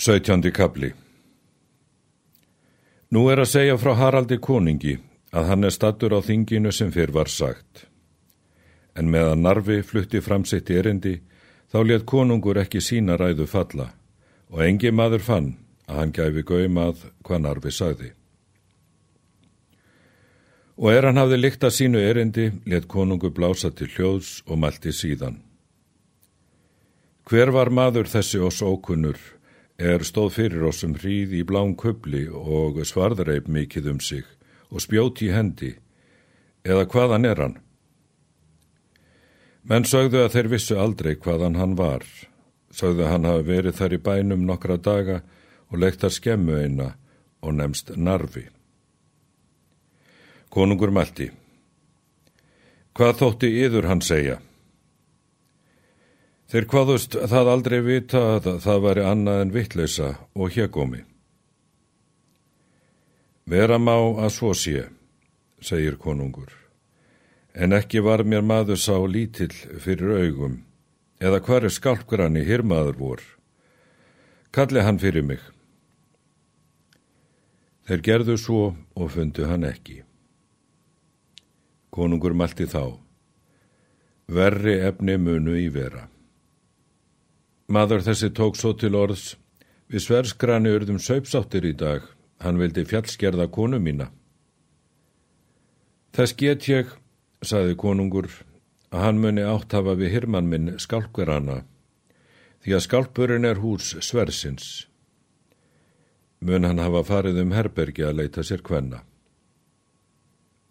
17. kapli Nú er að segja frá Haraldi koningi að hann er stattur á þinginu sem fyrr var sagt. En meðan Narfi flutti fram sitt erindi þá let konungur ekki sína ræðu falla og engi maður fann að hann gæfi gaumað hvað Narfi sagði. Og er hann hafði líkt að sínu erindi let konungur blása til hljóðs og mælti síðan. Hver var maður þessi oss ókunnur er stóð fyrir oss sem hríð í blán kubli og svarðreip mikið um sig og spjóti í hendi, eða hvaðan er hann? Menn sögðu að þeir vissu aldrei hvaðan hann var, sögðu hann hafi verið þar í bænum nokkra daga og leikt að skemmu eina og nefnst narfi. Konungur mælti. Hvað þótti yður hann segja? Þeir hvaðust það aldrei vita að það væri annað en vittleysa og hjegomi. Vera má að svo sé, segir konungur, en ekki var mér maður sá lítill fyrir augum, eða hvar er skalpgranni hirmaður vor. Kalli hann fyrir mig. Þeir gerðu svo og fundu hann ekki. Konungur malti þá. Verri efni munu í vera. Maður þessi tók svo til orðs, við sverskrani urðum söipsáttir í dag, hann vildi fjallskerða konu mína. Þess get ég, saði konungur, að hann muni átt hafa við hirmann minn skálkurana, því að skálpurinn er hús sversins. Mun hann hafa farið um herbergi að leita sér hvenna.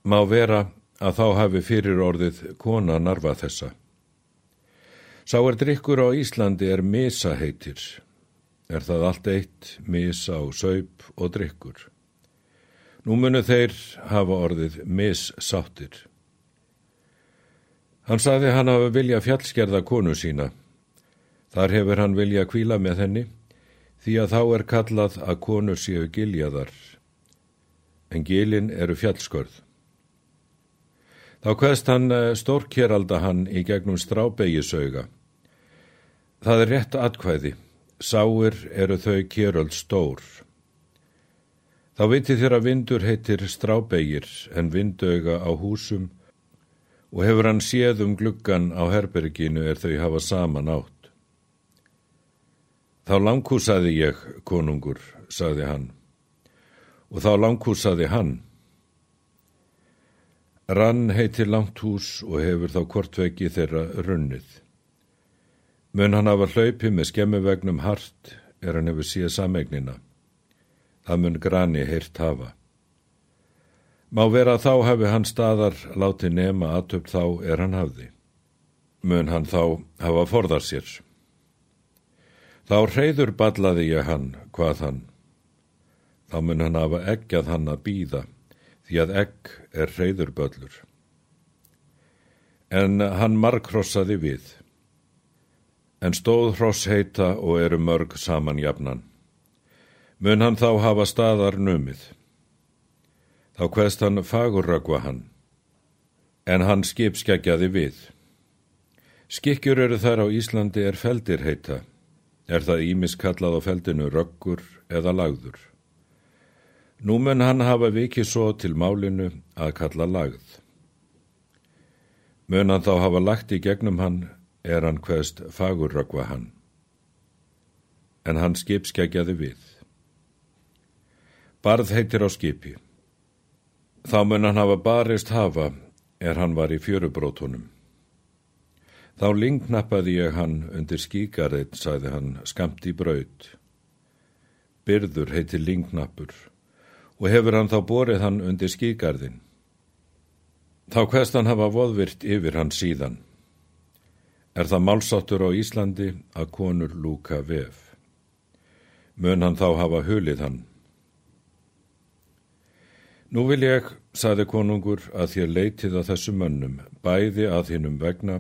Má vera að þá hafi fyrir orðið kona narfa þessa. Sá er drikkur á Íslandi er misa heitir. Er það allt eitt, misa og saup og drikkur. Nú munu þeir hafa orðið missáttir. Hann saði hann hafa vilja fjallskerða konu sína. Þar hefur hann vilja kvíla með henni, því að þá er kallað að konu séu giljaðar. En gilin eru fjallskörð. Þá hverst hann eh, stórkjeralda hann í gegnum strábegisauga Það er rétt atkvæði. Sáir eru þau kjöröld stór. Þá viti þér að vindur heitir strábegir en vindauga á húsum og hefur hann séð um gluggan á herberginu er þau hafa saman átt. Þá langkúsaði ég, konungur, saði hann, og þá langkúsaði hann. Rann heitir langt hús og hefur þá kortveggi þeirra runnið. Mun hann hafa hlaupið með skemmuvegnum hart er hann hefur síða samegnina. Það mun grani heyrt hafa. Má vera þá hafi hann staðar látið nema aðtöpt þá er hann hafði. Mun hann þá hafa forðar sér. Þá reyður ballaði ég hann, hvað hann. Þá mun hann hafa eggjað hann að býða, því að egg er reyðurböllur. En hann markrossaði við en stóð hross heita og eru mörg saman jafnan. Mun hann þá hafa staðar numið. Þá hverst hann fagurrögva hann, en hann skipskeggjaði við. Skikkjur eru þar á Íslandi er feldir heita, er það ímiskallað á feldinu röggur eða lagður. Nú mun hann hafa vikið svo til málinu að kalla lagð. Mun hann þá hafa lagt í gegnum hann er hann hverst fagurröggva hann. En hann skipskeggjaði við. Barð heitir á skipi. Þá mun hann hafa barist hafa er hann var í fjörubrótunum. Þá lingnappaði ég hann undir skíkarið, sagði hann, skamt í braut. Byrður heitir lingnappur og hefur hann þá borið hann undir skíkarðin. Þá hverst hann hafa voðvirt yfir hann síðan er það málsáttur á Íslandi að konur lúka vef. Mun hann þá hafa hulið hann. Nú vil ég, saði konungur, að þér leitið að þessu mönnum, bæði að hinnum vegna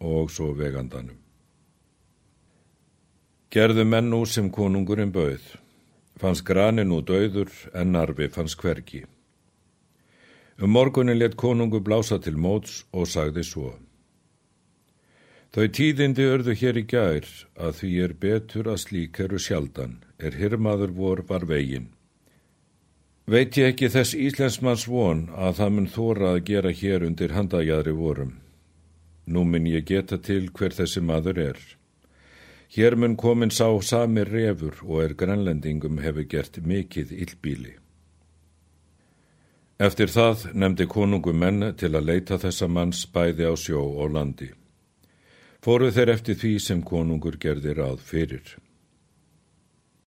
og svo vegandanum. Gerðu menn nú sem konungurinn bauð, fannst grani nú döður en narfi fannst hverki. Um morgunin let konungur blása til móts og sagði svo. Þau tíðindi örðu hér í gær að því er betur að slík eru sjaldan, er hirmaður vor var vegin. Veit ég ekki þess Íslensmanns von að það mun þóra að gera hér undir handajæðri vorum. Nú mun ég geta til hver þessi maður er. Hér mun komin sá sami refur og er grænlendingum hefur gert mikið illbíli. Eftir það nefndi konungum menn til að leita þessa manns bæði á sjó og landi. Fóru þeir eftir því sem konungur gerði ráð fyrir.